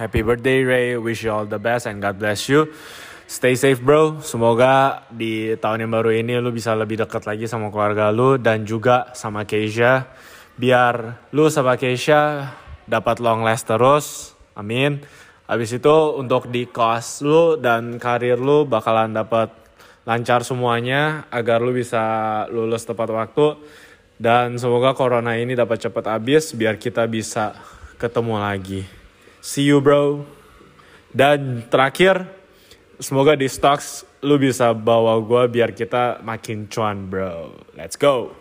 Happy birthday Ray, wish you all the best and God bless you. Stay safe bro, semoga di tahun yang baru ini lu bisa lebih dekat lagi sama keluarga lu dan juga sama Keisha. Biar lu sama Keisha dapat long last terus, amin. Habis itu untuk di kelas lu dan karir lu bakalan dapat lancar semuanya agar lu bisa lulus tepat waktu dan semoga corona ini dapat cepat habis biar kita bisa ketemu lagi. See you bro. Dan terakhir, semoga di stocks lu bisa bawa gue biar kita makin cuan bro. Let's go.